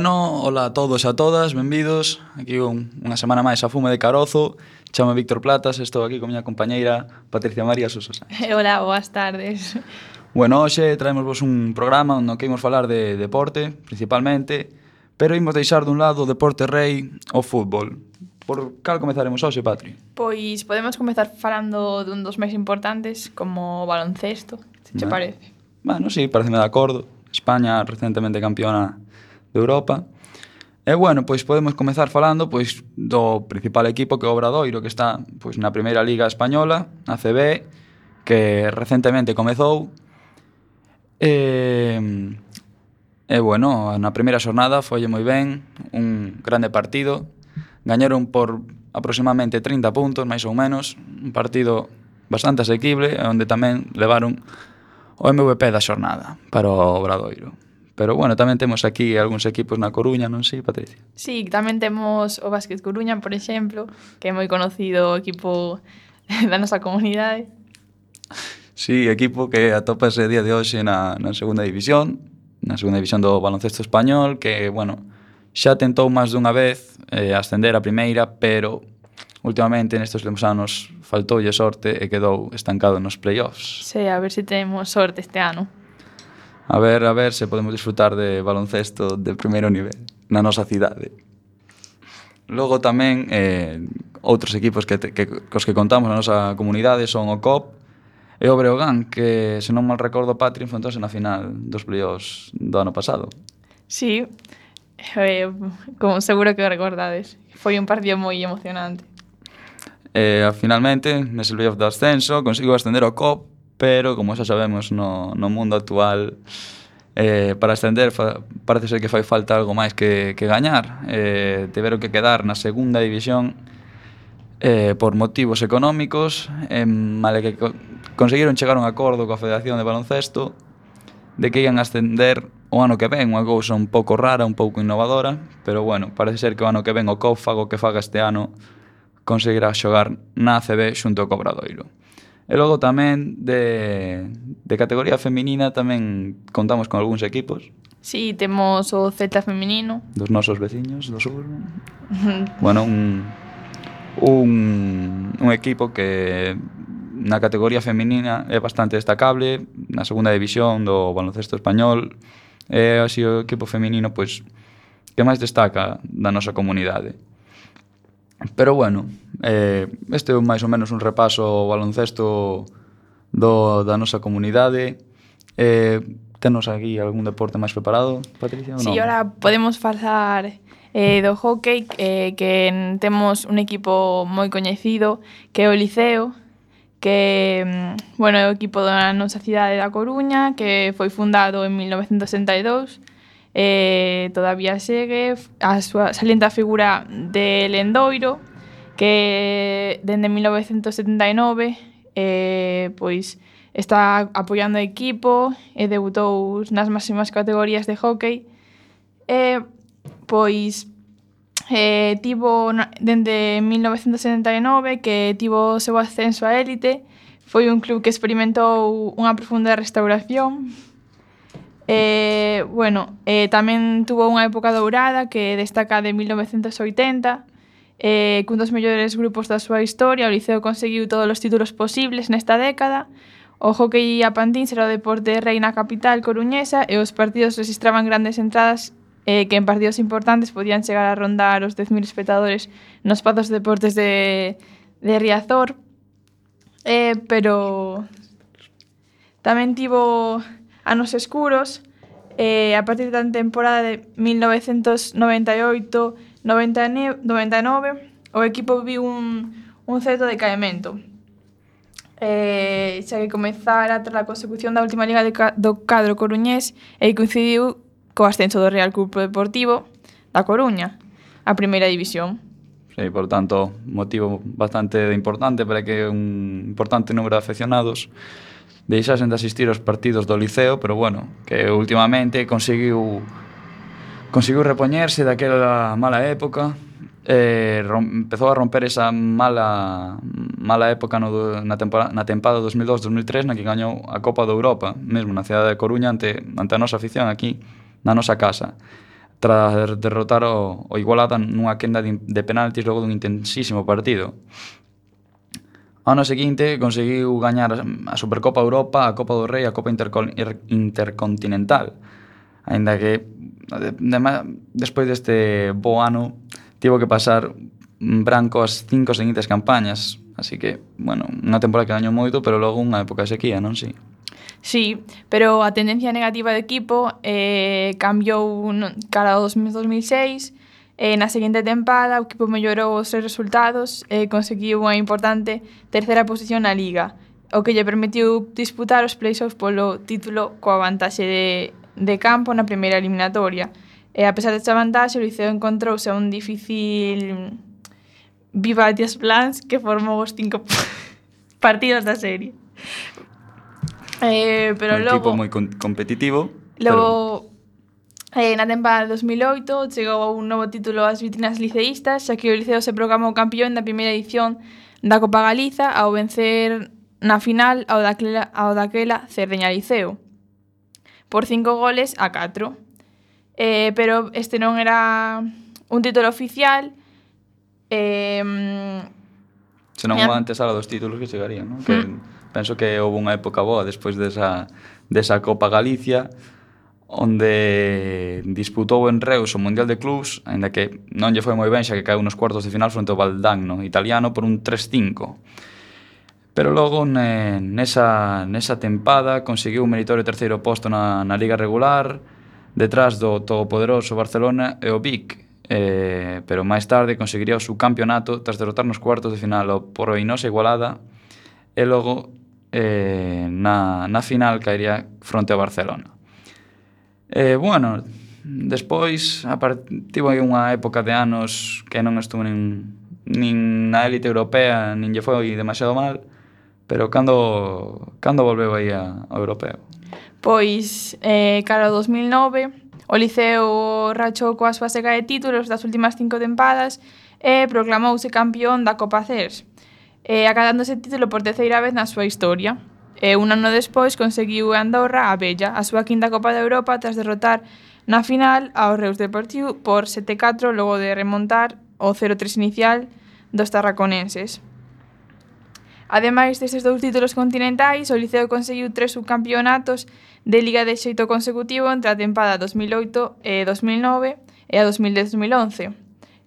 Bueno, hola a todos e a todas, benvidos. Aquí un, unha semana máis a Fume de Carozo. Chamo Víctor Platas, estou aquí con miña compañeira Patricia María Sousa. Eh, hola, boas tardes. Bueno, hoxe traemos vos un programa onde que imos falar de deporte, principalmente Pero imos deixar dun lado o deporte rei o fútbol. Por cal comezaremos hoxe, Patri? Pois podemos comezar falando dun dos máis importantes Como baloncesto, se che parece. Bueno, sí, pareceme de acordo. España recentemente campeona de Europa. E bueno, pois podemos comezar falando pois do principal equipo que é o Obradoiro, que está pois na primeira liga española, a CB, que recentemente comezou. E, e bueno, na primeira xornada foi moi ben, un grande partido. Gañaron por aproximadamente 30 puntos, máis ou menos, un partido bastante asequible, onde tamén levaron o MVP da xornada para o Obradoiro. Pero bueno, tamén temos aquí algúns equipos na Coruña, non sei, Patricia? Sí, tamén temos o Básquet Coruña, por exemplo, que é moi conocido equipo da nosa comunidade. Sí, equipo que atopase día de hoxe na, na segunda división, na segunda división do baloncesto español, que, bueno, xa tentou máis dunha vez eh, ascender a primeira, pero últimamente nestes últimos anos faltoulle sorte e quedou estancado nos playoffs. Sí, a ver se si temos sorte este ano a ver, a ver se podemos disfrutar de baloncesto de primeiro nivel na nosa cidade. Logo tamén eh, outros equipos que, te, que cos que contamos na nosa comunidade son o COP e o Breogán, que se non mal recordo Patri enfrontouse na final dos playoffs do ano pasado. Sí, eh, como seguro que recordades, foi un partido moi emocionante. Eh, finalmente, nese playoff de ascenso, consigo ascender o COP pero como xa sabemos no, no mundo actual eh, para ascender fa, parece ser que fai falta algo máis que, que gañar. Eh, tiveron que quedar na segunda división eh, por motivos económicos. Eh, male que co conseguiron chegar a un acordo coa Federación de Baloncesto de que ian ascender o ano que ven, unha cousa un pouco rara, un pouco innovadora, pero bueno, parece ser que o ano que ven o Cófago que faga este ano conseguirá xogar na ACB xunto co Cobradoiro. E logo tamén de, de categoría feminina tamén contamos con algúns equipos. Sí, temos o Z feminino. Dos nosos veciños do sur. bueno, un, un, un equipo que na categoría feminina é bastante destacable, na segunda división do baloncesto español, é así o equipo feminino pois que máis destaca da nosa comunidade. Pero bueno, eh, este é máis ou menos un repaso ao baloncesto do, da nosa comunidade. Eh, tenos aquí algún deporte máis preparado, Patricia? Si, sí, ahora podemos falar eh, do hockey, eh, que temos un equipo moi coñecido, que é o Liceo, que mm, bueno, é o equipo da nosa cidade da Coruña, que foi fundado en 1962 eh, todavía segue a súa salienta figura de Lendoiro que dende 1979 eh, pois está apoiando o equipo eh, e debutou nas máximas categorías de hockey. E eh, pois eh, tivo dende 1979 que tivo o seu ascenso a élite foi un club que experimentou unha profunda restauración. Eh, bueno, eh, tamén tuvo unha época dourada que destaca de 1980, eh, cun dos mellores grupos da súa historia, o Liceo conseguiu todos os títulos posibles nesta década, o hockey a Pantín será o deporte reina capital coruñesa e os partidos registraban grandes entradas eh, que en partidos importantes podían chegar a rondar os 10.000 espectadores nos pazos de deportes de, de Riazor, eh, pero tamén tivo Anos Escuros, eh, a partir da temporada de 1998-99, o equipo viu un, un certo decaemento. Eh, xa que comezara tras a consecución da última liga de, do cadro coruñés e coincidiu co ascenso do Real Club Deportivo da Coruña á primeira división. Sí, por tanto, motivo bastante importante para que un importante número de afeccionados deixasen de asistir aos partidos do Liceo, pero bueno, que últimamente conseguiu conseguiu repoñerse daquela mala época, eh, rom, empezou a romper esa mala mala época no, na, temporada, na tempada 2002-2003 na que gañou a Copa de Europa, mesmo na cidade de Coruña ante, ante a nosa afición aquí na nosa casa tras derrotar o, o Igualada nunha quenda de, de penaltis logo dun intensísimo partido. Ano seguinte conseguiu gañar a Supercopa Europa, a Copa do Rei, a Copa Interco Intercontinental. Ainda que de, de, despois deste bo ano tivo que pasar branco as cinco seguintes campañas, así que, bueno, unha temporada que gañou moito, pero logo unha época de sequía, non si? Sí, pero a tendencia negativa do equipo eh, cambiou cara ao 2006 eh, na seguinte tempada o equipo mellorou os seus resultados e conseguiu unha importante terceira posición na Liga, o que lle permitiu disputar os playoffs polo título coa vantaxe de, de campo na primeira eliminatoria. E a pesar desta vantaxe, o Liceo encontrouse a un difícil Viva Dias Blans que formou os cinco partidos da serie. Eh, pero un logo, equipo moi competitivo. Logo, pero Eh, na temporada 2008 chegou un novo título ás vitrinas liceístas, xa que o Liceo se proclamou campeón da primeira edición da Copa Galiza ao vencer na final ao daquela, ao daquela Cerdeña Liceo por cinco goles a 4. Eh, pero este non era un título oficial. Eh, Senón unha antesala dos títulos que chegarían, non? Que mm. penso que houve unha época boa despois desa, desa Copa Galicia, onde disputou en Reus o Mundial de Clubs, aínda que non lle foi moi ben xa que caeu nos cuartos de final fronte ao Valdagno italiano por un 3-5. Pero logo ne, nesa, nesa tempada conseguiu un meritorio terceiro posto na, na Liga Regular, detrás do todopoderoso Barcelona e o Vic, eh, pero máis tarde conseguiría o subcampeonato tras derrotar nos cuartos de final o Poroinosa Igualada e logo eh, na, na final caería fronte ao Barcelona. Eh, bueno, despois a tivo unha época de anos que non estuve nin, nin na élite europea, nin lle foi demasiado mal, pero cando, cando volveu aí a, ao europeo? Pois, eh, cara ao 2009, o Liceo rachou coa súa seca de títulos das últimas cinco tempadas e proclamouse campeón da Copa CERS, eh, acadándose título por terceira vez na súa historia e un ano despois conseguiu Andorra a Bella, a súa quinta Copa de Europa tras derrotar na final ao Reus Deportivo por 7-4 logo de remontar o 0-3 inicial dos tarraconenses. Ademais destes dous títulos continentais, o Liceo conseguiu tres subcampeonatos de Liga de xeito consecutivo entre a tempada 2008 e 2009 e a 2010-2011,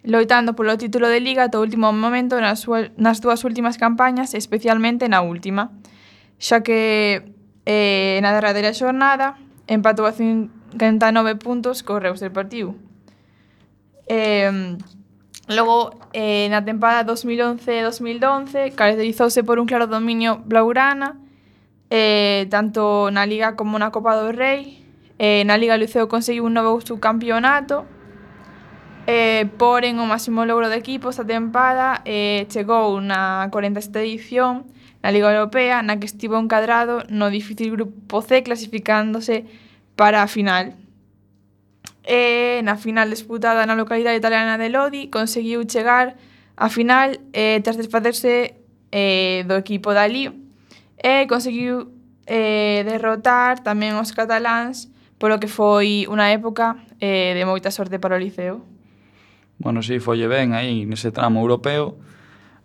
loitando polo título de Liga ata o último momento nas, nas dúas últimas campañas, especialmente na última xa que eh, na derradeira xornada empatou a 59 puntos co Reus Deportivo. Eh, logo, eh, na tempada 2011-2012 caracterizouse por un claro dominio blaugrana eh, tanto na Liga como na Copa do Rei. Eh, na Liga Liceo conseguiu un novo subcampeonato Eh, porén, o máximo logro do equipo esta tempada eh, chegou na 47 edición na Liga Europea, na que estivo encadrado no difícil grupo C clasificándose para a final. E na final disputada na localidade italiana de Lodi conseguiu chegar á final eh, tras desfacerse eh, do equipo dali e conseguiu eh, derrotar tamén os cataláns polo que foi unha época eh, de moita sorte para o Liceo. Bueno, sí, folle ben aí nese tramo europeo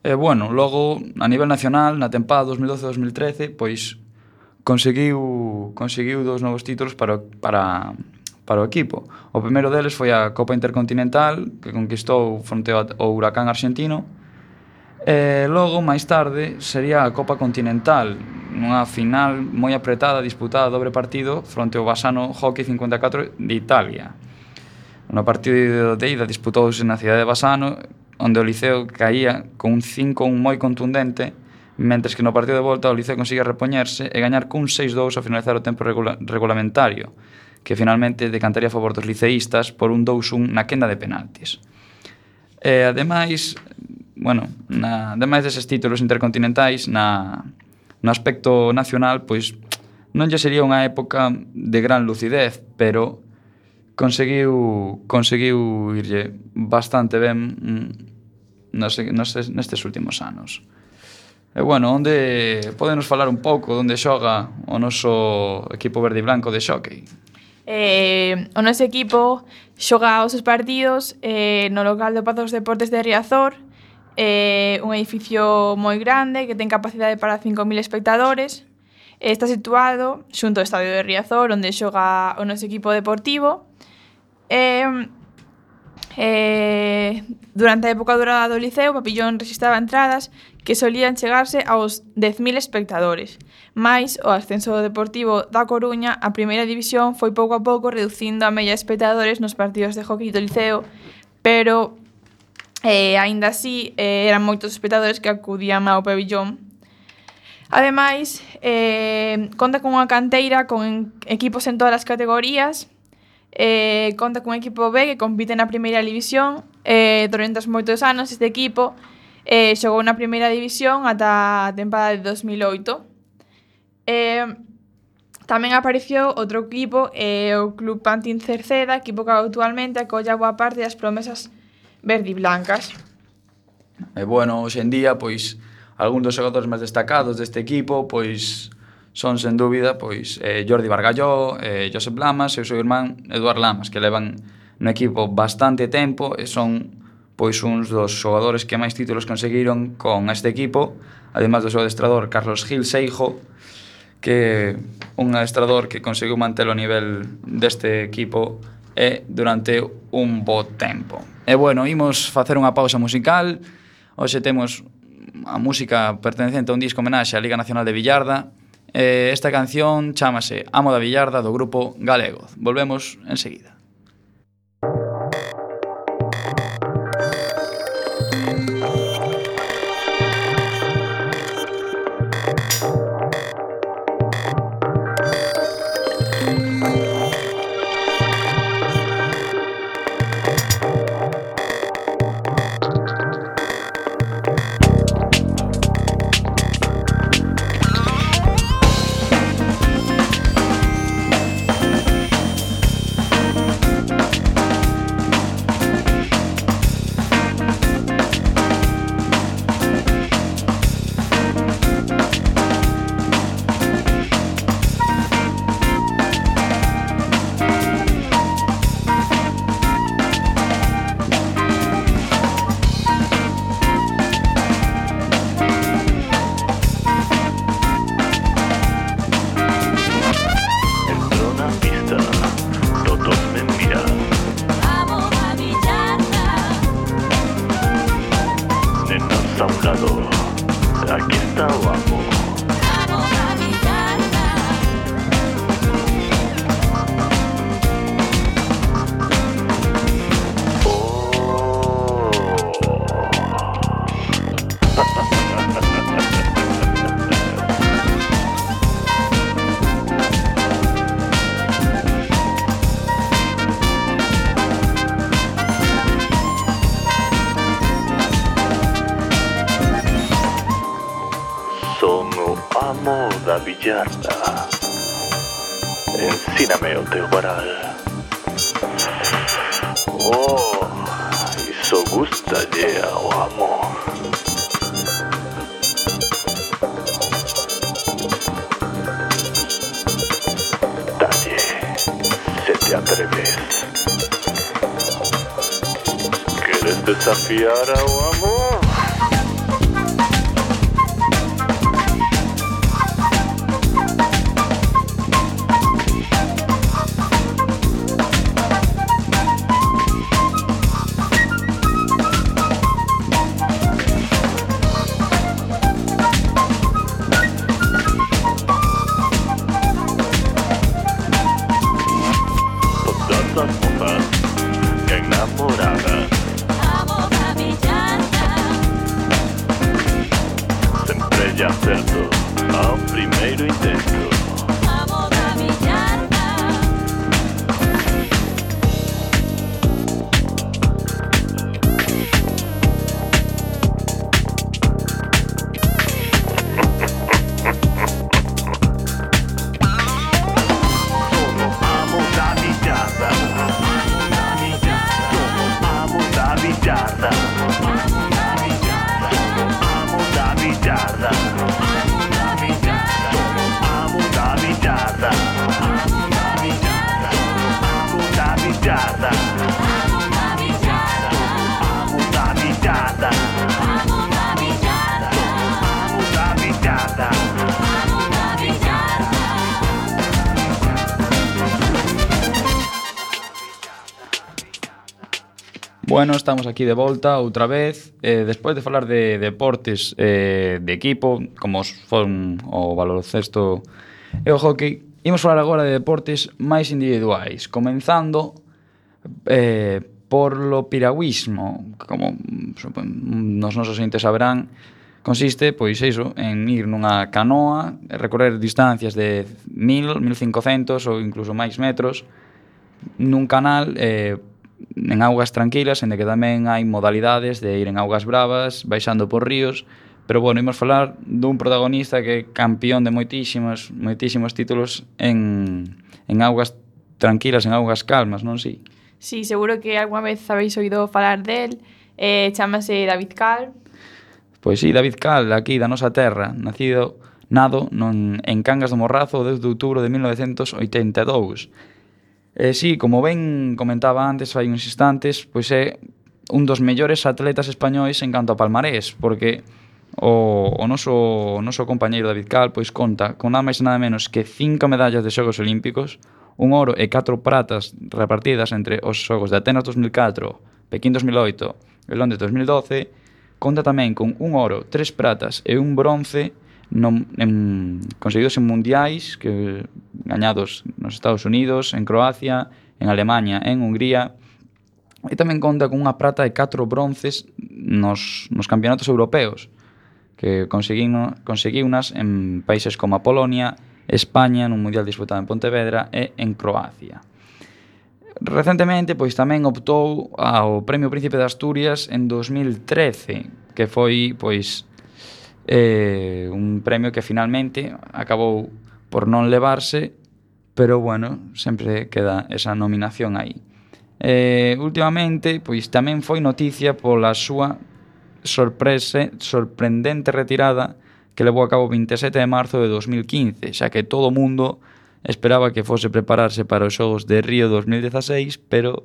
E, bueno, logo, a nivel nacional, na tempada 2012-2013, pois conseguiu conseguiu dous novos títulos para, para, para o equipo. O primeiro deles foi a Copa Intercontinental, que conquistou fronte ao Huracán Argentino, e logo, máis tarde, sería a Copa Continental, nunha final moi apretada, disputada a dobre partido, fronte ao Basano Hockey 54 de Italia. No partido de ida disputouse na cidade de Basano, onde o Liceo caía con un 5-1 moi contundente, mentres que no partido de volta o Liceo consigue repoñerse e gañar cun 6-2 ao finalizar o tempo regula regulamentario, que finalmente decantaría a favor dos liceístas por un 2-1 na quenda de penaltis. E ademais, bueno, na, ademais deses títulos intercontinentais, na, no aspecto nacional, pois non lle sería unha época de gran lucidez, pero conseguiu conseguiu irlle bastante ben mm, nos, nos, nestes últimos anos. E bueno, onde podenos falar un pouco onde xoga o noso equipo verde e blanco de xockey? Eh, o noso equipo xoga os seus partidos eh, no local do Pazo dos Deportes de Riazor, eh, un edificio moi grande que ten capacidade para 5.000 espectadores. Eh, está situado xunto ao estadio de Riazor, onde xoga o noso equipo deportivo. Eh, Eh, durante a época dourada do Liceo, o papillón registraba entradas que solían chegarse aos 10.000 espectadores. Mais, o ascenso deportivo da Coruña a primeira división foi pouco a pouco reducindo a media de espectadores nos partidos de hockey do Liceo, pero eh, aínda así eh, eran moitos espectadores que acudían ao pabillón Ademais, eh, conta con unha canteira con equipos en todas as categorías, eh, conta cun equipo B que compite na primeira división eh, durante os moitos anos este equipo eh, xogou na primeira división ata a tempada de 2008 eh, Tamén apareceu outro equipo, eh, o Club Pantin Cerceda, equipo que actualmente acolla boa parte das promesas verdiblancas. E bueno, hoxe en día, pois, algún dos xogadores máis destacados deste equipo, pois, son, sen dúbida, pois eh, Jordi Bargalló, eh, Josep Lamas e o seu irmán Eduard Lamas, que levan no equipo bastante tempo e son pois uns dos xogadores que máis títulos conseguiron con este equipo, además do seu adestrador Carlos Gil Seijo, que un adestrador que conseguiu manter o nivel deste equipo e durante un bo tempo. E bueno, imos facer unha pausa musical, hoxe temos a música pertencente a un disco homenaxe á Liga Nacional de Villarda, Eh, esta canción chamase Amo da Villarda do grupo Galegos. Volvemos enseguida. и. teu para... Oh, isso gustaría, de amor. Tá Dale, se te atreves. queres desafiar a amor? Bueno, estamos aquí de volta outra vez. Eh, Despois de falar de deportes eh, de equipo Como son o baloncesto e o hockey Imos falar agora de deportes máis individuais Comenzando eh, por lo piragüismo Como nos nosos entes saberán Consiste, pois iso, en ir nunha canoa Recorrer distancias de 1000, 1500 ou incluso máis metros Nun canal eh, en augas tranquilas, en que tamén hai modalidades de ir en augas bravas, baixando por ríos, pero bueno, imos falar dun protagonista que é campeón de moitísimos, moitísimos títulos en, en augas tranquilas, en augas calmas, non si? Sí? seguro que algunha vez habéis oído falar del, eh, chamase David Cal. Pois sí, David Cal, aquí da nosa terra, nacido nado non, en Cangas do Morrazo o 10 de outubro de 1982 Eh, sí, como ben comentaba antes, hai uns instantes, pois é un dos mellores atletas españois en canto a palmarés, porque o, o noso, o noso compañeiro David Cal pois conta con nada máis nada menos que cinco medallas de Xogos Olímpicos, un oro e catro pratas repartidas entre os Xogos de Atenas 2004, Pequín 2008 e Londres 2012, conta tamén con un oro, tres pratas e un bronce non, en, conseguidos en mundiais que gañados nos Estados Unidos, en Croacia, en Alemania, en Hungría. E tamén conta con unha prata e catro bronces nos, nos campeonatos europeos que conseguiu, unas en países como a Polonia, España, nun mundial disputado en Pontevedra e en Croacia. Recentemente, pois tamén optou ao Premio Príncipe de Asturias en 2013, que foi pois eh, un premio que finalmente acabou por non levarse, pero bueno, sempre queda esa nominación aí. Eh, últimamente, pois tamén foi noticia pola súa sorprese, sorprendente retirada que levou a cabo o 27 de marzo de 2015, xa que todo o mundo esperaba que fose prepararse para os xogos de Río 2016, pero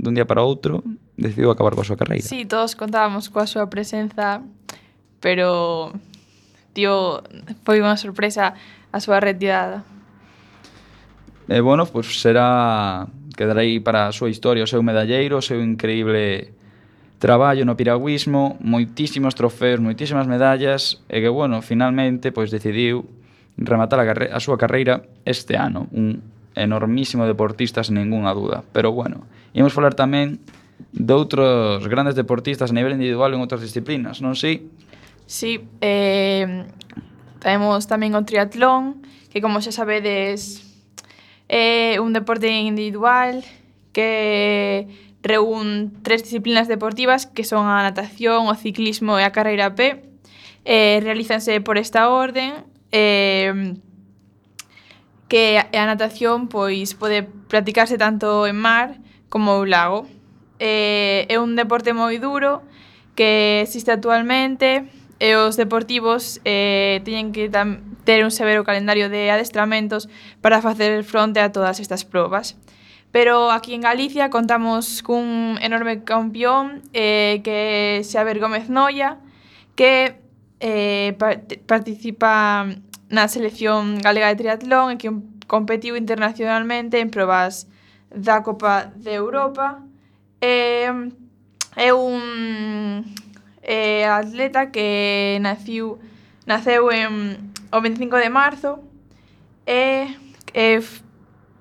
dun día para outro decidiu acabar coa súa carreira. Sí, todos contábamos coa súa presenza pero tío, foi unha sorpresa a súa retirada. E eh, bueno, pois pues será quedará aí para a súa historia, o seu medalleiro, o seu increíble traballo no piragüismo, moitísimos trofeos, moitísimas medallas, e que, bueno, finalmente, pois decidiu rematar a, a súa carreira este ano. Un enormísimo deportista, sen ninguna duda. Pero, bueno, imos falar tamén de outros grandes deportistas a nivel individual en outras disciplinas, non si? Sí? Sí, eh, temos tamén o triatlón, que como xa sabedes é un deporte individual que reúne tres disciplinas deportivas que son a natación, o ciclismo e a carreira a pé. Eh, realízanse por esta orden eh, que a natación pois pode practicarse tanto en mar como en lago. Eh, é un deporte moi duro que existe actualmente e os deportivos eh, teñen que ter un severo calendario de adestramentos para facer fronte a todas estas probas. Pero aquí en Galicia contamos cun enorme campeón eh, que é Xaver Gómez Noia, que eh, participa na selección galega de triatlón e que competiu internacionalmente en probas da Copa de Europa. Eh, é un eh, atleta que naciu naceu en o 25 de marzo e eh, eh,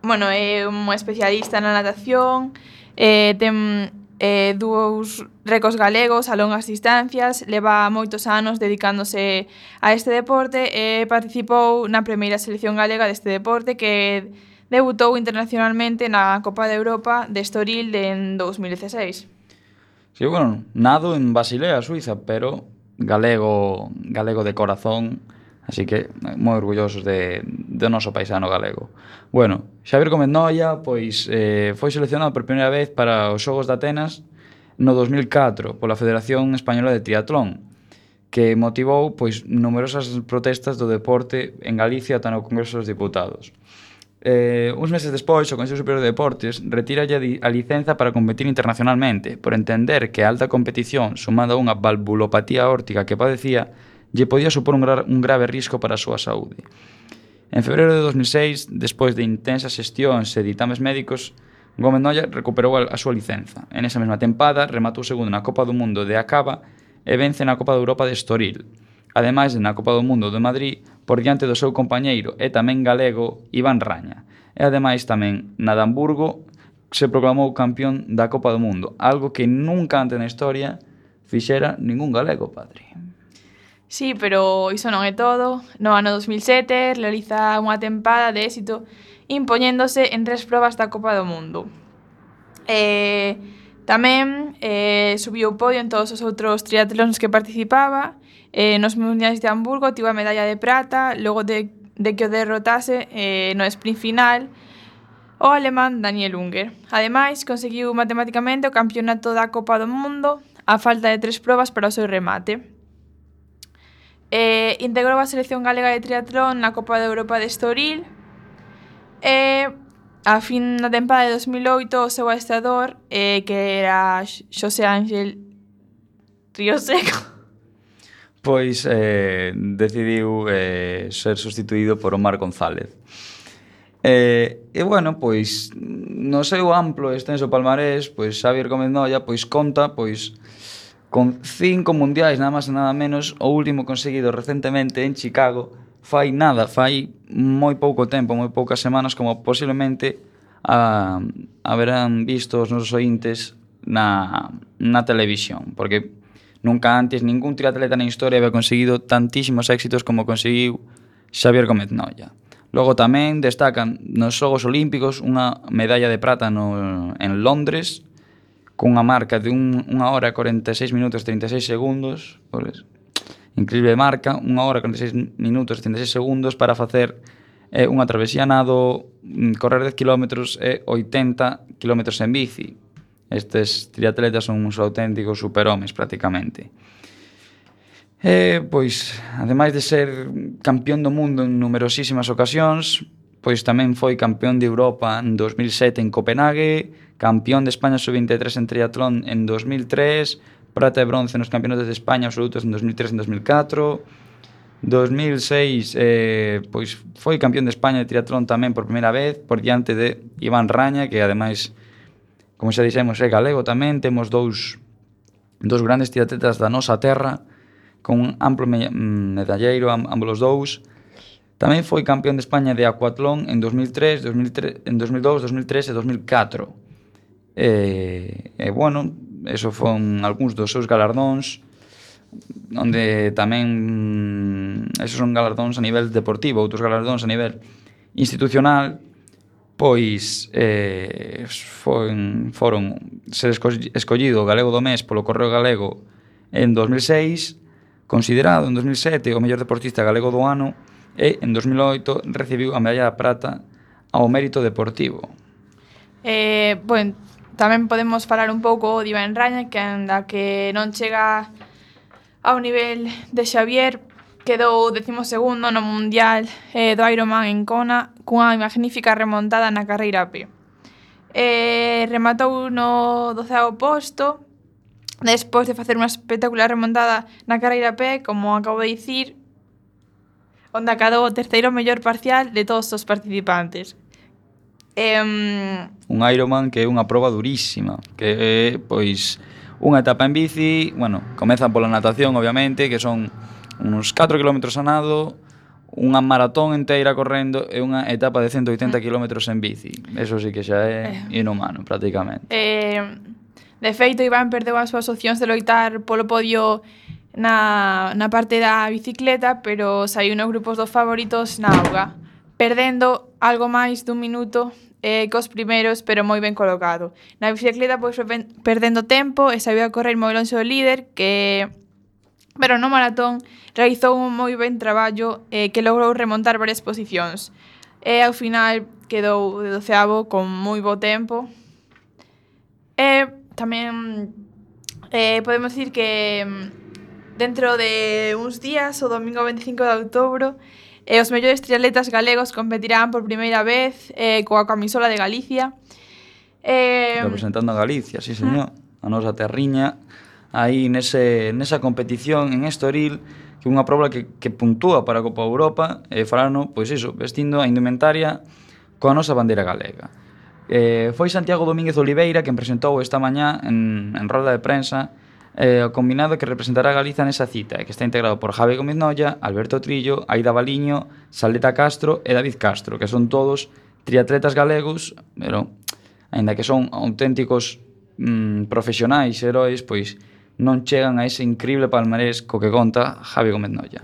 bueno, é un especialista na natación, eh, ten eh, dous récords galegos a longas distancias, leva moitos anos dedicándose a este deporte e participou na primeira selección galega deste deporte que debutou internacionalmente na Copa de Europa de Estoril en 2016. Sí, bueno, nado en Basilea, Suiza, pero galego, galego de corazón, así que eh, moi orgullosos de, do noso paisano galego. Bueno, Xavier Gómez Noia, pois, eh, foi seleccionado por primeira vez para os Xogos de Atenas no 2004 pola Federación Española de Triatlón, que motivou pois numerosas protestas do deporte en Galicia ata no Congreso dos Diputados. Eh, uns meses despois, o Consello Superior de Deportes retiralle a licenza para competir internacionalmente por entender que a alta competición sumada a unha valvulopatía órtica que padecía lle podía supor un, gra un grave risco para a súa saúde. En febreiro de 2006, despois de intensas xestións e ditames médicos, Gómez Noia recuperou a súa licenza. En esa mesma tempada rematou segundo na Copa do Mundo de Acaba e vence na Copa de Europa de Estoril ademais na Copa do Mundo de Madrid por diante do seu compañeiro e tamén galego Iván Raña. E ademais tamén na de Hamburgo se proclamou campeón da Copa do Mundo, algo que nunca antes na historia fixera ningún galego, padre. Sí, pero iso non é todo. No ano 2007 realiza unha tempada de éxito impoñéndose en tres probas da Copa do Mundo. Eh, tamén eh, subiu o podio en todos os outros triatlóns que participaba Eh, nos Mundiais de Hamburgo tivo a medalla de prata, logo de, de que o derrotase eh, no sprint final o alemán Daniel Unger. Ademais, conseguiu matemáticamente o campeonato da Copa do Mundo a falta de tres probas para o seu remate. Eh, integrou a selección galega de triatlón na Copa de Europa de Estoril e a fin da tempada de 2008 o seu adestrador, eh, que era Xosé Ángel Río Seco, pois eh, decidiu eh, ser sustituído por Omar González. Eh, e bueno, pois no seu amplo extenso palmarés, pois Xavier Gómez Noia pois conta pois con cinco mundiais nada máis e nada menos, o último conseguido recentemente en Chicago, fai nada, fai moi pouco tempo, moi poucas semanas como posiblemente a, haberán visto os nosos ointes na, na televisión, porque Nunca antes ningún triatleta na historia había conseguido tantísimos éxitos como conseguiu Xavier Gómez Noia. Logo tamén destacan nos Xogos Olímpicos unha medalla de prata no, en Londres cunha marca de un, unha hora 46 minutos 36 segundos pois, increíble marca unha hora 46 minutos 36 segundos para facer eh, unha travesía nado mm, correr 10 km e 80 km en bici Estes triatletas son uns auténticos superhomes prácticamente. E, pois, ademais de ser campeón do mundo en numerosísimas ocasións, pois tamén foi campeón de Europa en 2007 en Copenhague, campeón de España sub-23 en triatlón en 2003, prata e bronce nos campeonatos de España absolutos en 2003 e en 2004, 2006 eh, pois foi campeón de España de triatlón tamén por primeira vez por diante de Iván Raña que ademais como xa dixemos, é galego tamén, temos dous, dous grandes tiratetas da nosa terra, con amplo mm, medalleiro ambos os dous. Tamén foi campeón de España de acuatlón en 2003, 2003 en 2002, 2003 e 2004. E, e bueno, eso son algúns dos seus galardóns onde tamén mm, esos son galardóns a nivel deportivo, outros galardóns a nivel institucional pois eh, foron, foron ser escollido o galego do mes polo Correo Galego en 2006, considerado en 2007 o mellor deportista galego do ano e en 2008 recibiu a medalla de prata ao mérito deportivo. Eh, bueno, tamén podemos falar un pouco de Iván Raña, que anda que non chega ao nivel de Xavier, quedou decimosegundo no Mundial eh, do Ironman en Kona cunha magnífica remontada na carreira a pé. Eh, rematou no 12º posto, despois de facer unha espectacular remontada na carreira a pé, como acabo de dicir, onde acadou o terceiro mellor parcial de todos os participantes. Eh, un Ironman que é unha proba durísima, que é, pois, unha etapa en bici, bueno, comezan pola natación, obviamente, que son uns 4 km a nado, unha maratón inteira correndo e unha etapa de 180 km mm. en bici. Eso sí que xa é eh. inhumano, prácticamente. Eh, de feito, Iván perdeu as súas opcións de loitar polo podio na, na parte da bicicleta, pero saiu nos grupos dos favoritos na auga, perdendo algo máis dun minuto eh, cos primeiros, pero moi ben colocado. Na bicicleta, pois, perdendo tempo e saiu a correr moi longe do líder, que pero no maratón realizou un moi ben traballo eh, que logrou remontar varias posicións. E eh, ao final quedou de doceavo con moi bo tempo. Eh, e tamén eh, podemos dicir que mm, dentro de uns días, o domingo 25 de outubro, eh, os mellores triatletas galegos competirán por primeira vez eh, coa camisola de Galicia. Eh, Representando a Galicia, sí, señor. A nosa terriña aí nese, nesa competición en Estoril, que é unha proba que, que puntúa para a Copa Europa, e farano, pois iso, vestindo a indumentaria coa nosa bandeira galega. Eh, foi Santiago Domínguez Oliveira quen presentou esta mañá en, en roda de prensa eh, o combinado que representará a Galiza nesa cita e que está integrado por Javi Gómez Nolla, Alberto Trillo, Aida Baliño, Saleta Castro e David Castro, que son todos triatletas galegos, pero aínda que son auténticos mm, profesionais, heróis, pois non chegan a ese increíble palmarés co que conta Javi Gómez Nolla.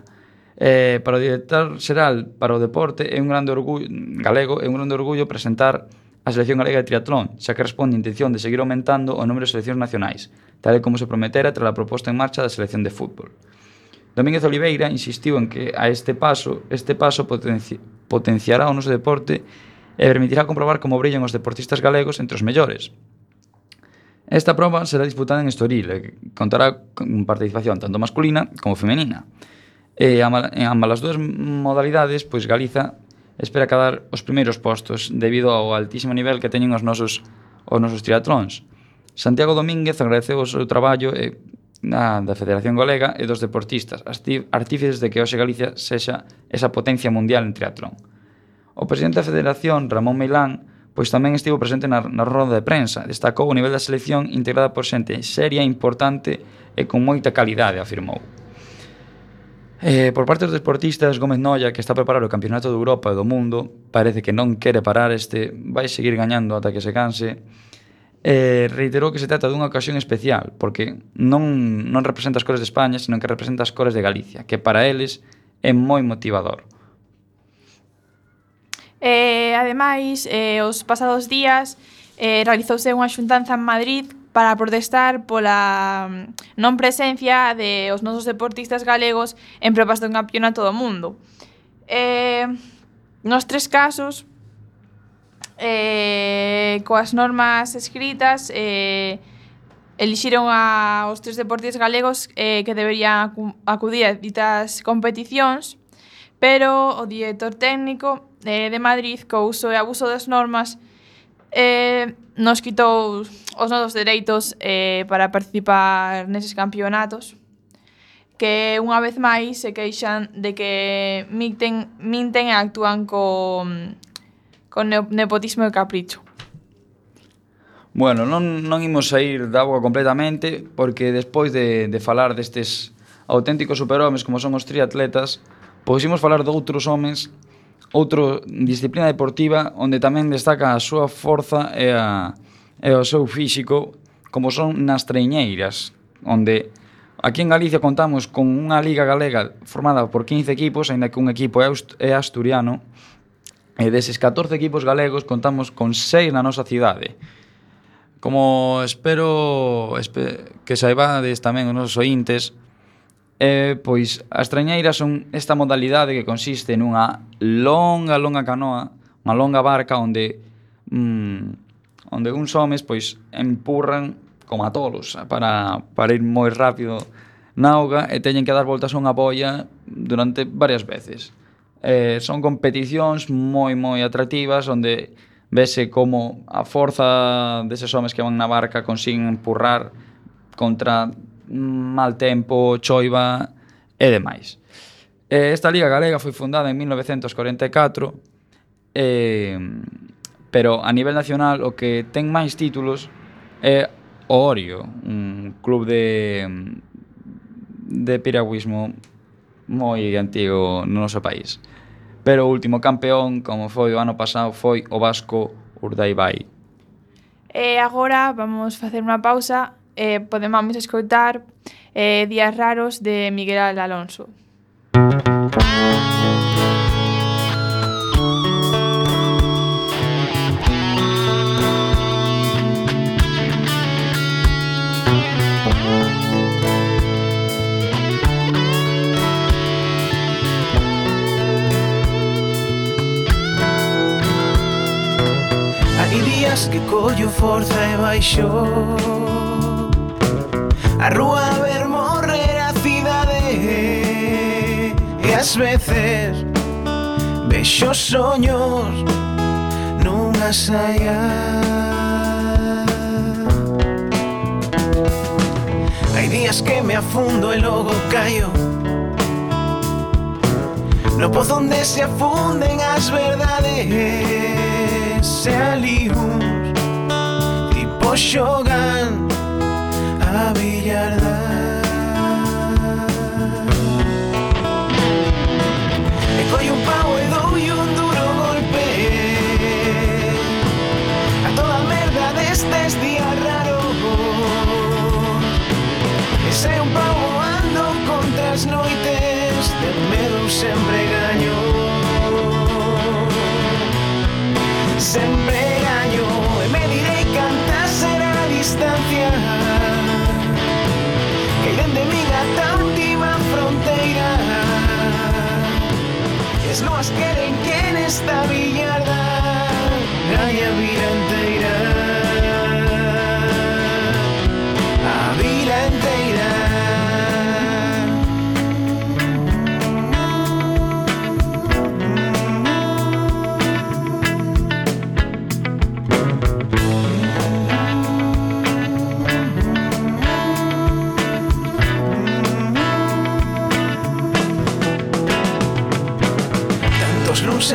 Eh, para o director xeral para o deporte é un grande orgullo galego, é un grande orgullo presentar a selección galega de triatlón, xa que responde a intención de seguir aumentando o número de seleccións nacionais, tal como se prometera tras a proposta en marcha da selección de fútbol. Domínguez Oliveira insistiu en que a este paso, este paso potenci potenciará o noso deporte e permitirá comprobar como brillan os deportistas galegos entre os mellores, Esta proba será disputada en Estoril e contará con participación tanto masculina como femenina. E en ambas as dúas modalidades, pois Galiza espera cadar os primeiros postos debido ao altísimo nivel que teñen os nosos os nosos triatlóns. Santiago Domínguez agradeceu o seu traballo e na, da Federación Galega e dos deportistas, artífices de que hoxe Galicia sexa esa potencia mundial en triatlón. O presidente da Federación, Ramón Meilán, pois tamén estivo presente na, na roda de prensa. Destacou o nivel da selección integrada por xente seria, importante e con moita calidade, afirmou. Eh, por parte dos deportistas, Gómez Noia, que está a preparar o Campeonato de Europa e do Mundo, parece que non quere parar este, vai seguir gañando ata que se canse, eh, reiterou que se trata dunha ocasión especial, porque non, non representa as cores de España, senón que representa as cores de Galicia, que para eles é moi motivador. Eh, ademais, eh, os pasados días eh, realizouse unha xuntanza en Madrid para protestar pola mm, non presencia de os nosos deportistas galegos en provas do campeonato do mundo. Eh, nos tres casos, eh, coas normas escritas, eh, elixiron a, os tres deportistas galegos eh, que deberían acudir a ditas competicións, pero o director técnico eh, de Madrid co uso e abuso das normas eh, nos quitou os nosos dereitos eh, para participar neses campeonatos que unha vez máis se queixan de que minten, minten e actúan co, con nepotismo e capricho. Bueno, non, non imos sair da boca completamente porque despois de, de falar destes auténticos superhomes como son os triatletas, pois imos falar de outros homes outro disciplina deportiva onde tamén destaca a súa forza e, a, e o seu físico como son nas treñeiras, onde aquí en Galicia contamos con unha liga galega formada por 15 equipos, aínda que un equipo é asturiano, e deses 14 equipos galegos contamos con 6 na nosa cidade. Como espero, espero que saibades tamén os nosos ointes, Eh, pois as trañeiras son esta modalidade que consiste nunha longa, longa canoa, unha longa barca onde mm, onde uns homes pois empurran como a tolos para, para ir moi rápido na auga e teñen que dar voltas a unha boia durante varias veces. Eh, son competicións moi moi atractivas onde vese como a forza deses homes que van na barca consiguen empurrar contra mal tempo, choiva e demais. Eh, esta Liga Galega foi fundada en 1944 eh, pero a nivel nacional o que ten máis títulos é o Orio, un club de de piragüismo moi antigo no noso país. Pero o último campeón, como foi o ano pasado, foi o Vasco Urdaibai. E agora vamos facer unha pausa eh, podemos escoitar eh, Días Raros de Miguel Alonso. Hai días que collo forza e baixo A rúa ver morrer a cidade E ás veces Vexo soños Nunha saia Hai días que me afundo e logo caio No pozo onde se afunden as verdades Se alíos Tipo xogan a billarda E coi un pau e dou un duro golpe. A toda merda destes días raros E sei un pau ando contra as noites De medo sempre gaño Sempre quienes nos quieren, quien está.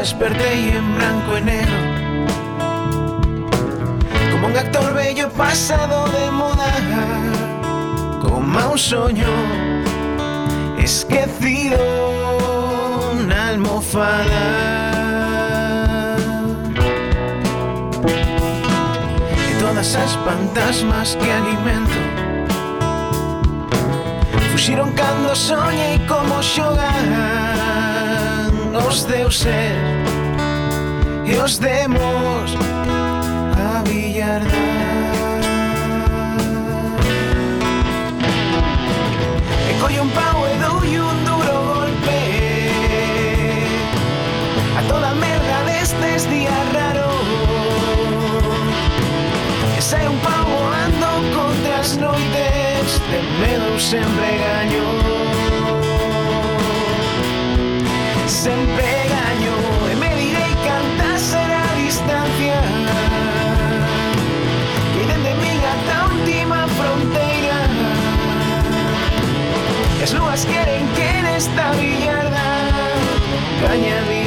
desperté y en blanco y negro. Como un actor bello pasado de moda, como un sueño esquecido, una almofada. Y todas esas fantasmas que alimento fusieron cuando soñé y como yoga nos deu ser e os demos a billardar. E collo un pau e doi un duro golpe a toda merda destes días raros. E sai un pau volando contra as noites, de medo sempre gaño. As luas queren que nesta billarda Gaña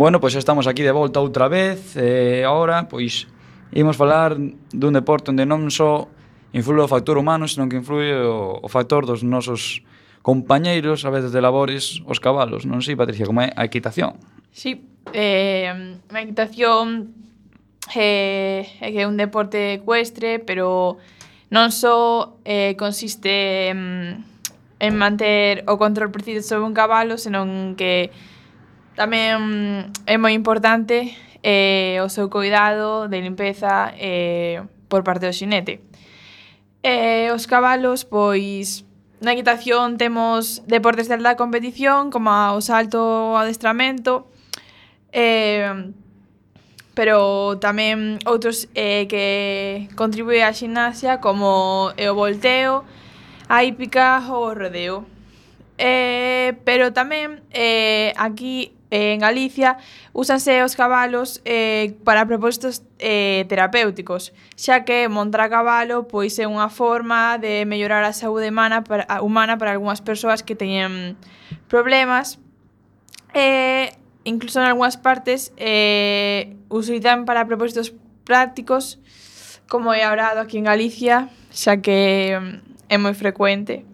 Bueno, pois estamos aquí de volta outra vez eh, e agora, pois, imos falar dun deporte onde non só influe o factor humano, senón que influe o, o factor dos nosos compañeiros, a veces de labores, os cabalos, non sei, Patricia, como é a equitación? Sí, eh, a equitación eh, é que é un deporte ecuestre, pero non só eh, consiste en, en manter o control preciso sobre un cabalo, senón que Tamén mm, é moi importante eh, o seu cuidado de limpeza eh, por parte do xinete. Eh, os cabalos, pois, na equitación temos deportes de alta competición, como o salto o adestramento, eh, pero tamén outros eh, que contribúe á xinasia como o volteo, a hípica ou o rodeo. Eh, pero tamén eh, aquí en Galicia úsanse os cabalos eh, para propósitos eh, terapéuticos, xa que montar a cabalo pois é unha forma de mellorar a saúde humana para, a, humana para algunhas persoas que teñen problemas. E eh, incluso en algunhas partes eh, utilizan para propósitos prácticos como é orado aquí en Galicia, xa que mm, é moi frecuente.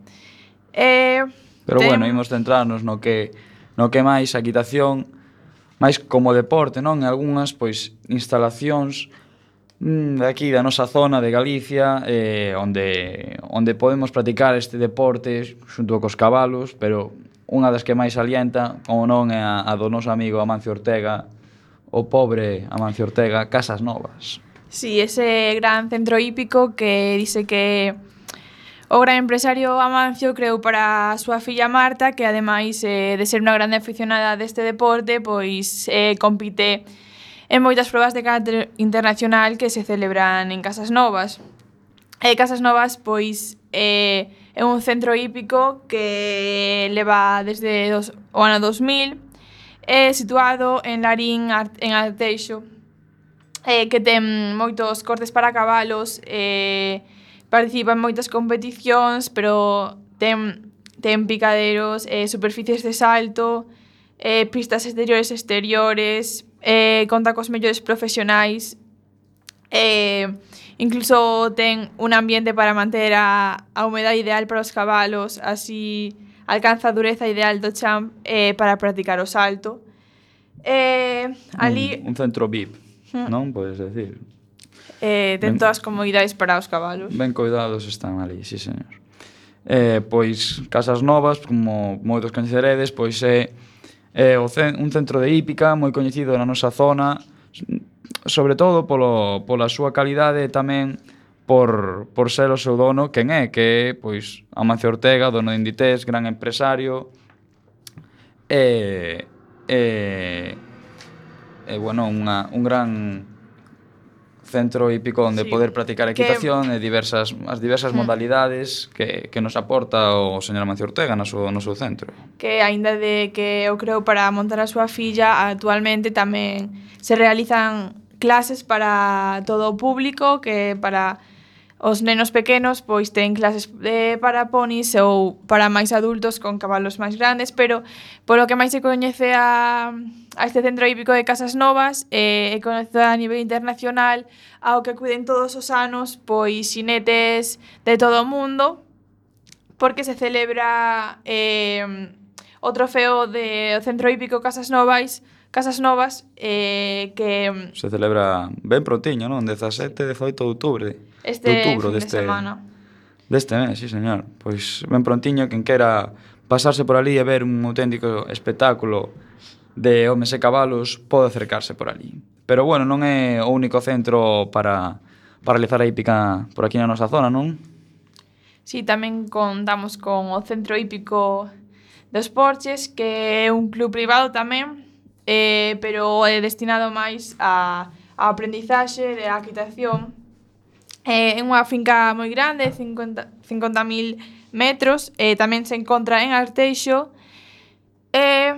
Eh, Pero ten... bueno, imos centrarnos no que No que máis a equitación máis como deporte, non? En algunhas pois instalacións mm, de aquí da nosa zona de Galicia eh, onde, onde podemos practicar este deporte xunto cos cabalos pero unha das que máis alienta como non é a, a do noso amigo Amancio Ortega o pobre Amancio Ortega Casas Novas Si, sí, ese gran centro hípico que dice que O gran empresario Amancio creou para a súa filla Marta, que ademais eh, de ser unha grande aficionada deste deporte, pois eh, compite en moitas probas de carácter internacional que se celebran en Casas Novas. E Casas Novas, pois, eh, é un centro hípico que leva desde dos, o ano 2000, é eh, situado en Larín, en Arteixo, eh, que ten moitos cortes para cabalos, eh, participa en moitas competicións, pero ten, ten picaderos, eh, superficies de salto, eh, pistas exteriores exteriores, eh, conta cos mellores profesionais, eh, incluso ten un ambiente para manter a, a humedade ideal para os cabalos, así alcanza a dureza ideal do champ eh, para practicar o salto. Eh, ali... Un, un centro VIP, mm. non? Podes decir eh, ten ben, todas as comodidades para os cabalos. Ben cuidados están ali, sí, señor. Eh, pois casas novas, como moitos coñeceredes, pois é eh, o cen, un centro de hípica moi coñecido na nosa zona, sobre todo polo, pola súa calidade e tamén por, por ser o seu dono quen é, que é pois, Amancio Ortega, dono de Inditex, gran empresario, e, e, e bueno, unha, un gran centro hípico onde sí. poder practicar equitación que... e diversas as diversas mm. modalidades que, que nos aporta o señor Amancio Ortega no seu, no seu centro. Que aínda de que eu creo para montar a súa filla actualmente tamén se realizan clases para todo o público que para Os nenos pequenos pois ten clases de para ponis ou para máis adultos con cabalos máis grandes, pero polo que máis se coñece a, a este centro hípico de Casas Novas eh, é coñecido a nivel internacional ao que acuden todos os anos pois xinetes de todo o mundo porque se celebra eh, o trofeo de o centro hípico Casas Novas Casas Novas eh, que... Se celebra ben prontiño, non? 17, 18 de outubro este de outubro fin deste, de semana. Deste mes, sí, señor. Pois ben prontiño, quen quera pasarse por ali e ver un auténtico espectáculo de homes e cabalos, pode acercarse por ali. Pero bueno, non é o único centro para, para realizar a hípica por aquí na nosa zona, non? Sí, tamén contamos con o Centro Hípico dos Porches, que é un club privado tamén, eh, pero é destinado máis a, a aprendizaxe de equitación Eh, é unha finca moi grande, 50 50.000 metros, eh, tamén se encontra en Arteixo, e eh,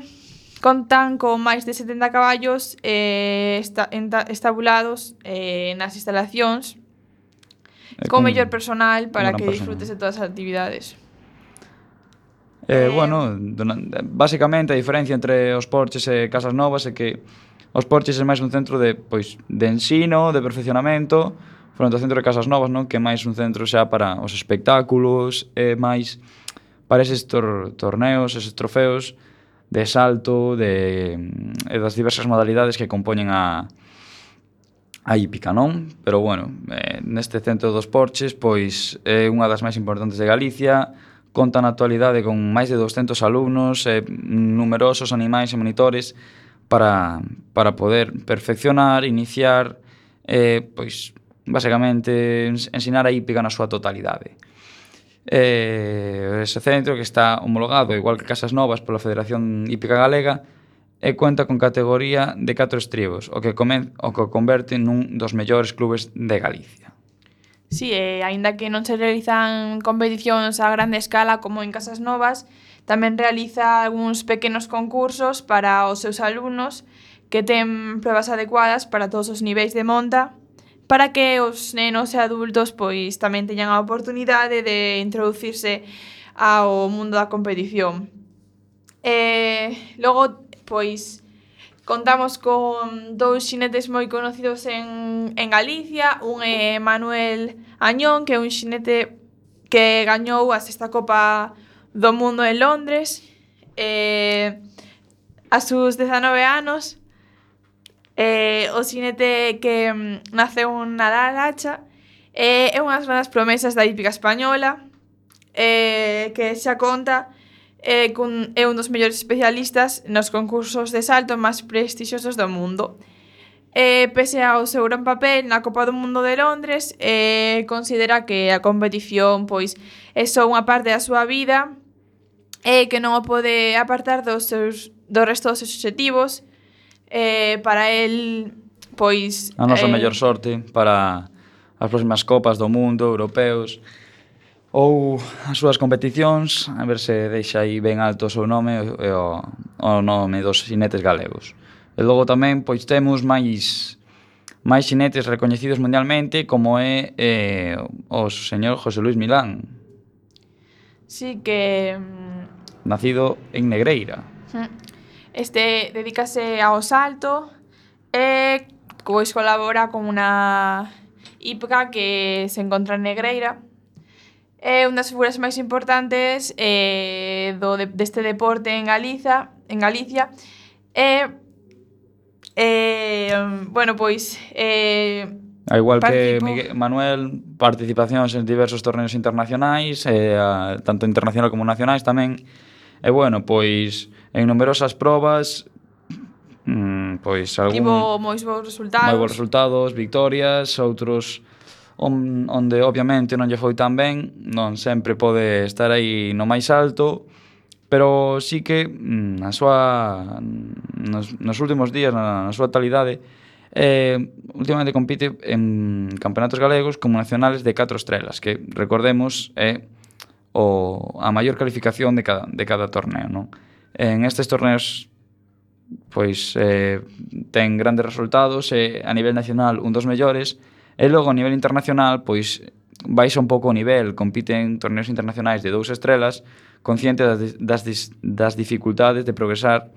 contan con máis de 70 caballos eh, esta, enta, estabulados eh, nas instalacións, eh, con, mellor personal para que disfrutes de todas as actividades. Eh, eh, bueno, basicamente a diferencia entre os porches e casas novas é que os porches é máis un centro de, pois, de ensino, de perfeccionamento, fronte ao centro de Casas Novas, non? Que é máis un centro xa para os espectáculos, é máis para eses tor torneos, eses trofeos de salto, de, mm, e das diversas modalidades que compoñen a, a hípica, non? Pero bueno, eh, neste centro dos Porches, pois é unha das máis importantes de Galicia, conta na actualidade con máis de 200 alumnos, e numerosos animais e monitores para, para poder perfeccionar, iniciar, eh, pois basicamente ensinar a hípica na súa totalidade. Eh, ese centro que está homologado, igual que Casas Novas, pola Federación Hípica Galega, e cuenta con categoría de 4 estribos, o que, come, o que converte nun dos mellores clubes de Galicia. Sí, e aínda que non se realizan competicións a grande escala como en Casas Novas, tamén realiza algúns pequenos concursos para os seus alumnos que ten pruebas adecuadas para todos os niveis de monta para que os nenos e adultos pois tamén teñan a oportunidade de introducirse ao mundo da competición. E logo pois contamos con dous xinetes moi conocidos en, en Galicia, un é Manuel Añón, que é un xinete que gañou a sexta Copa do Mundo en Londres, eh, a sus 19 anos, eh, o xinete que mm, naceu na Laracha, eh, é unhas grandes promesas da hípica española, eh, que xa conta eh, cun, é un dos mellores especialistas nos concursos de salto máis prestixiosos do mundo. Eh, pese ao seu gran papel na Copa do Mundo de Londres, eh, considera que a competición pois é só unha parte da súa vida e eh, que non o pode apartar dos seus do resto dos seus obxectivos eh, para el pois a nosa eh, mellor sorte para as próximas copas do mundo, europeos ou as súas competicións, a ver se deixa aí ben alto o seu nome e o, o nome dos xinetes galegos. E logo tamén pois temos máis máis xinetes recoñecidos mundialmente como é eh, o señor José Luis Milán. Sí que mm, nacido en Negreira. Sí. Este dedícase ao salto e pois colabora con unha hípica que se encontra en Negreira. É unha das figuras máis importantes eh, do de, deste deporte en Galiza, en Galicia. E eh, bueno, pois eh, A igual Participo. que Miguel, Manuel, participacións en diversos torneos internacionais, eh, tanto internacional como nacionais tamén. E bueno, pois en numerosas probas mm, pois algún tivo moi bons resultados, moi bons resultados, victorias, outros on, onde obviamente non lle foi tan ben, non sempre pode estar aí no máis alto, pero sí que mm, na súa nos, nos últimos días na, na súa talidade eh, últimamente compite en campeonatos galegos como nacionales de 4 estrelas, que recordemos é eh, o, a maior calificación de cada, de cada torneo, non? En estes torneos pois eh, ten grandes resultados e eh, a nivel nacional un dos mellores e logo a nivel internacional pois baixa un pouco o nivel, compite en torneos internacionais de dous estrelas consciente das, das, das dificultades de progresar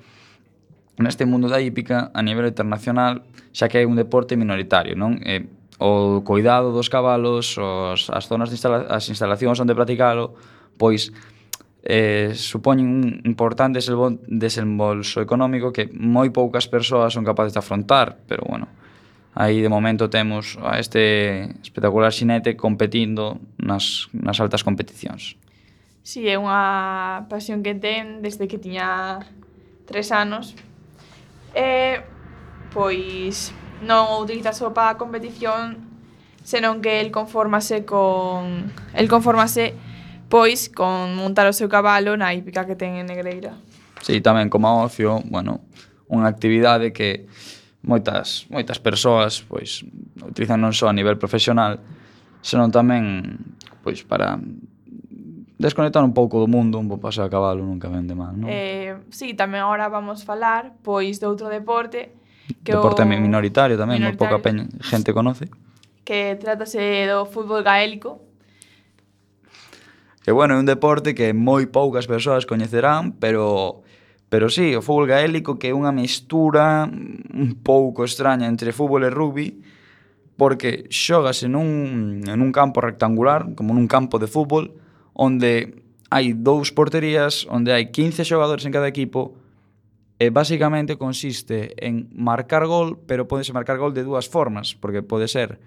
neste mundo da hípica a nivel internacional xa que é un deporte minoritario, non? E, o cuidado dos cabalos, os, as zonas de instala, as instalacións onde practicalo, pois eh, supoñen un importante desembolso económico que moi poucas persoas son capaces de afrontar, pero bueno, aí de momento temos a este espectacular xinete competindo nas, nas altas competicións. Si, sí, é unha pasión que ten desde que tiña tres anos. E, pois, non o utiliza só para a competición, senón que el conformase con... El conformase pois con montar o seu cabalo na hípica que ten en Negreira. Sí, tamén como ocio, bueno, unha actividade que moitas moitas persoas pois utilizan non só a nivel profesional, senón tamén pois para desconectar un pouco do mundo, un pouco pasar a cabalo nunca vende mal, non? Eh, sí, tamén agora vamos falar pois de outro deporte que deporte o... minoritario tamén, moi pouca peña, gente conoce. Que trátase do fútbol gaélico, que bueno, é un deporte que moi poucas persoas coñecerán, pero pero sí, o fútbol gaélico que é unha mistura un pouco extraña entre fútbol e rugby, porque xogase nun, en un campo rectangular, como nun campo de fútbol, onde hai dous porterías, onde hai 15 xogadores en cada equipo, e basicamente consiste en marcar gol, pero podese marcar gol de dúas formas, porque pode ser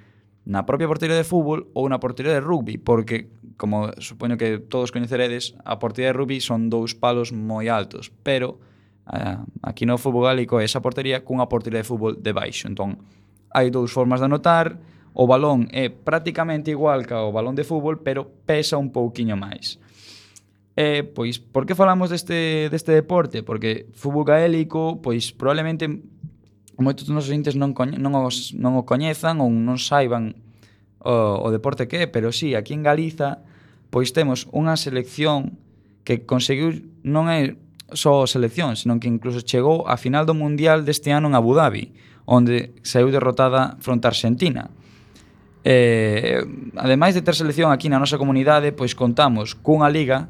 na propia portería de fútbol ou na portería de rugby, porque, como supoño que todos coñeceredes, a portería de rugby son dous palos moi altos, pero eh, aquí no fútbol gálico é esa portería cunha portería de fútbol de baixo. Entón, hai dous formas de anotar, o balón é prácticamente igual ca o balón de fútbol, pero pesa un pouquiño máis. E, pois, por que falamos deste, deste deporte? Porque fútbol gaélico, pois, probablemente moitos dos nosos entes non, non, os, non o coñezan ou non saiban o, o deporte que é, pero sí, aquí en Galiza pois temos unha selección que conseguiu non é só selección, senón que incluso chegou á final do Mundial deste ano en Abu Dhabi, onde saiu derrotada fronte a Argentina. Eh, ademais de ter selección aquí na nosa comunidade, pois contamos cunha liga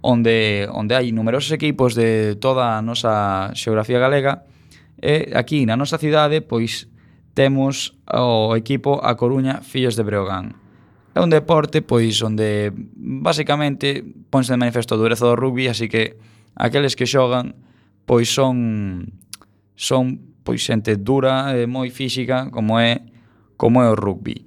onde onde hai numerosos equipos de toda a nosa xeografía galega E aquí na nosa cidade, pois, temos o equipo A Coruña Fillos de Breogán. É un deporte, pois, onde basicamente ponse de manifesto a dureza do rugby, así que aqueles que xogan, pois son son pois xente dura e moi física como é como é o rugby.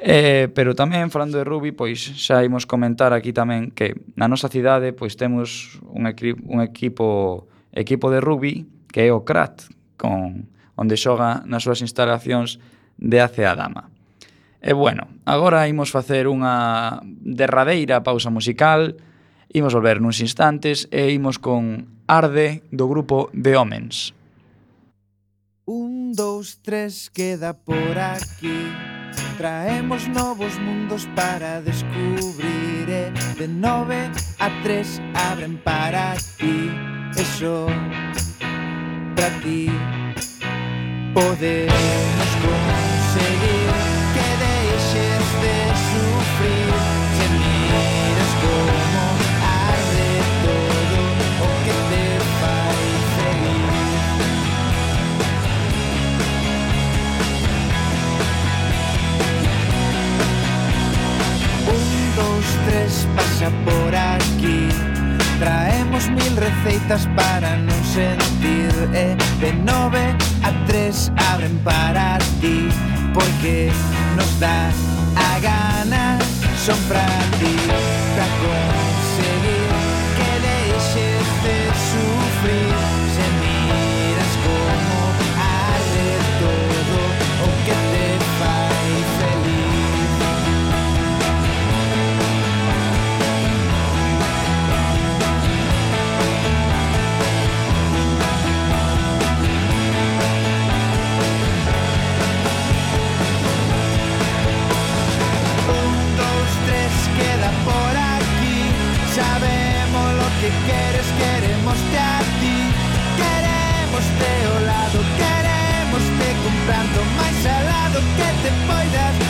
Eh, pero tamén falando de rugby, pois xa imos comentar aquí tamén que na nosa cidade pois temos un, equi un equipo equipo de rugby que é o CRAT, con onde xoga nas súas instalacións de Acea Dama. E bueno, agora imos facer unha derradeira pausa musical, imos volver nuns instantes e imos con Arde do grupo de Homens. Un, dous, tres, queda por aquí Traemos novos mundos para descubrir E de nove a tres abren para ti Eso para ti. Podemos conseguir que deixes de sufrir Se miras como arde todo o que te fai feliz Un, dos, tres, pasa por aquí Traemos mil receitas para non sentir E de nove a tres abren para ti Porque nos dá a gana Son para ti Para conseguir que deixes de subir que queres queremos te a ti. Queremos te ao oh lado, queremos te comprando máis alado que te poidas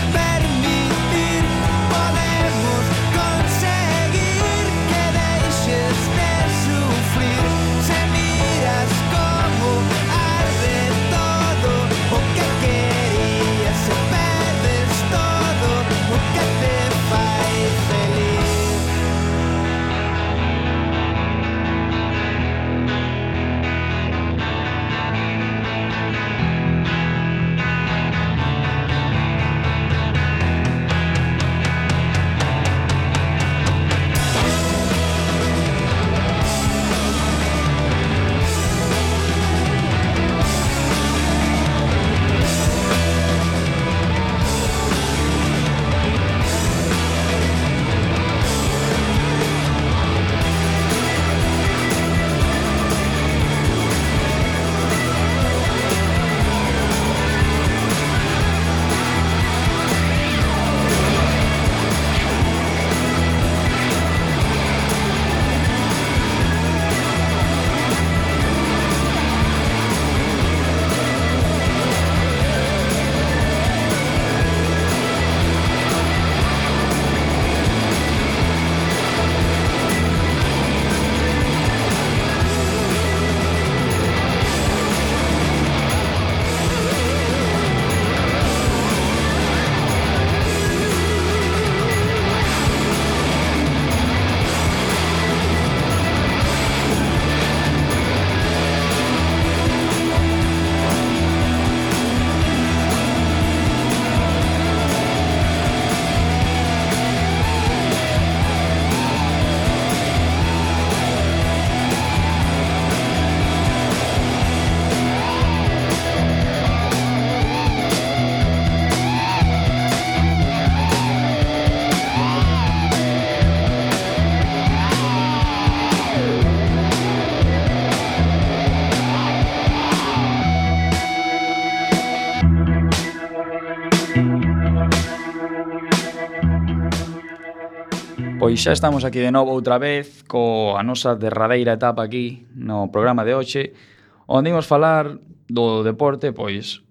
Pois xa estamos aquí de novo outra vez coa nosa derradeira etapa aquí no programa de hoxe onde imos falar do deporte pois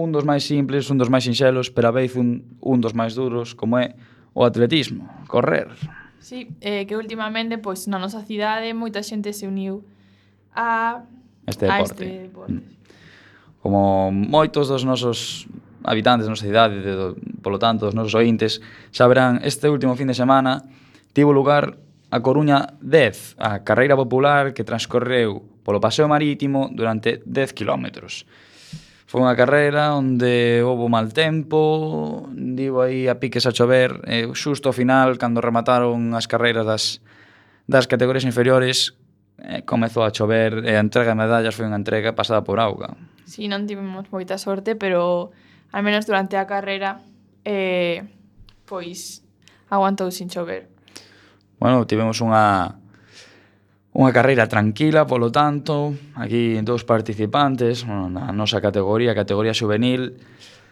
un dos máis simples, un dos máis sinxelos pero a vez un, un dos máis duros como é o atletismo, correr. Sí, eh, que últimamente pois na nosa cidade moita xente se uniu a este deporte, a este deporte. Mm. Como moitos dos nosos habitantes da nosa cidade, de, polo tanto, dos nosos ointes, saberán este último fin de semana tivo lugar a Coruña 10, a carreira popular que transcorreu polo paseo marítimo durante 10 kilómetros. Foi unha carreira onde houve mal tempo, digo aí a piques a chover, e xusto ao final, cando remataron as carreiras das, das categorías inferiores, eh, comezou a chover e a entrega de medallas foi unha entrega pasada por auga. Si, sí, non tivemos moita sorte, pero al menos durante a carreira eh, pois aguantou sin chover. Bueno, tivemos unha unha carreira tranquila, polo tanto, aquí dous participantes, bueno, na nosa categoría, categoría juvenil,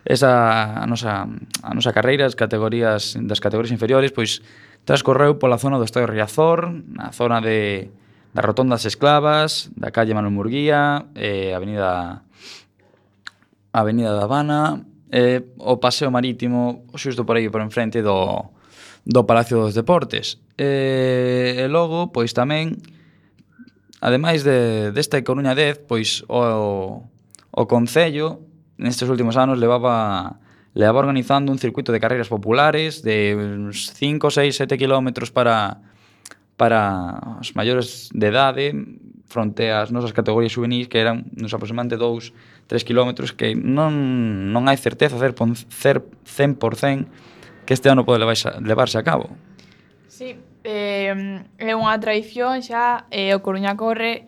esa a nosa, a nosa carreira as categorías das categorías inferiores, pois transcorreu pola zona do Estadio Riazor, na zona de da Rotonda das Esclavas, da calle Manuel Murguía, eh, Avenida Avenida da Habana, eh, o Paseo Marítimo, xusto por aí por enfrente do, do Palacio dos Deportes. E, e logo, pois tamén, ademais de, desta de Coruña 10, pois o, o Concello, nestes últimos anos, levaba levaba organizando un circuito de carreiras populares de uns 5, 6, 7 kilómetros para para os maiores de edade fronte ás nosas categorías juvenis que eran nos aproximadamente 2, 3 kilómetros que non, non hai certeza cer, cer, 100% que este ano pode levarse, levarse a cabo. Sí, eh, é unha traición xa, e eh, o Coruña corre,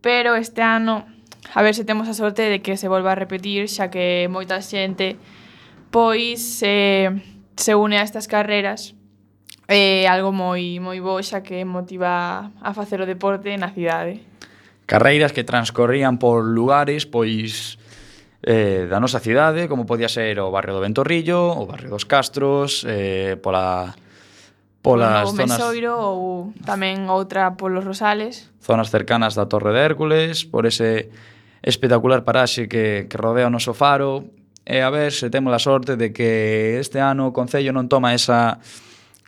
pero este ano a ver se temos a sorte de que se volva a repetir, xa que moita xente pois eh, se une a estas carreras é eh, algo moi moi bo xa que motiva a facer o deporte na cidade. Carreiras que transcorrían por lugares pois eh, da nosa cidade, como podía ser o barrio do Ventorrillo, o barrio dos Castros, eh, pola polas ou zonas... Mesoiro ou tamén outra polos Rosales. Zonas cercanas da Torre de Hércules, por ese espectacular paraxe que, que rodea o noso faro, e a ver se temos a sorte de que este ano o Concello non toma esa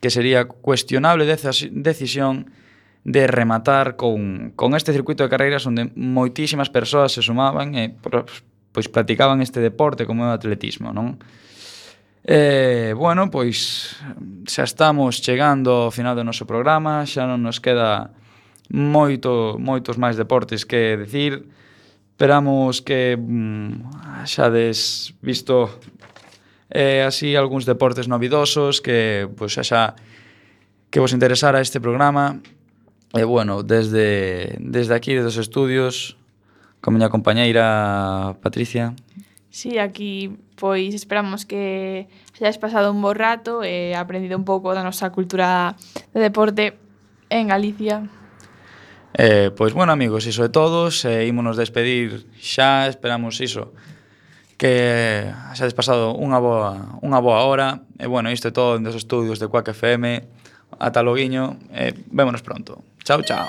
que sería cuestionable decisión de rematar con, con este circuito de carreiras onde moitísimas persoas se sumaban e pois practicaban este deporte como é o atletismo, non? E, bueno, pois xa estamos chegando ao final do noso programa, xa non nos queda moito, moitos máis deportes que decir. Esperamos que mm, xa des visto eh, así algúns deportes novidosos que pois, xa xa que vos interesara este programa. E bueno, desde, desde aquí, desde os estudios, con miña compañeira Patricia. Sí, aquí Pois esperamos que hayas pasado un bo rato e aprendido un pouco da nosa cultura de deporte en Galicia. Eh, pois, bueno, amigos, iso é todos. e ímonos despedir xa, esperamos iso que xa des pasado unha boa, unha boa hora. E, bueno, isto é todo dos estudios de Quack FM. Ata loguiño e eh, vémonos pronto. Chao, chao.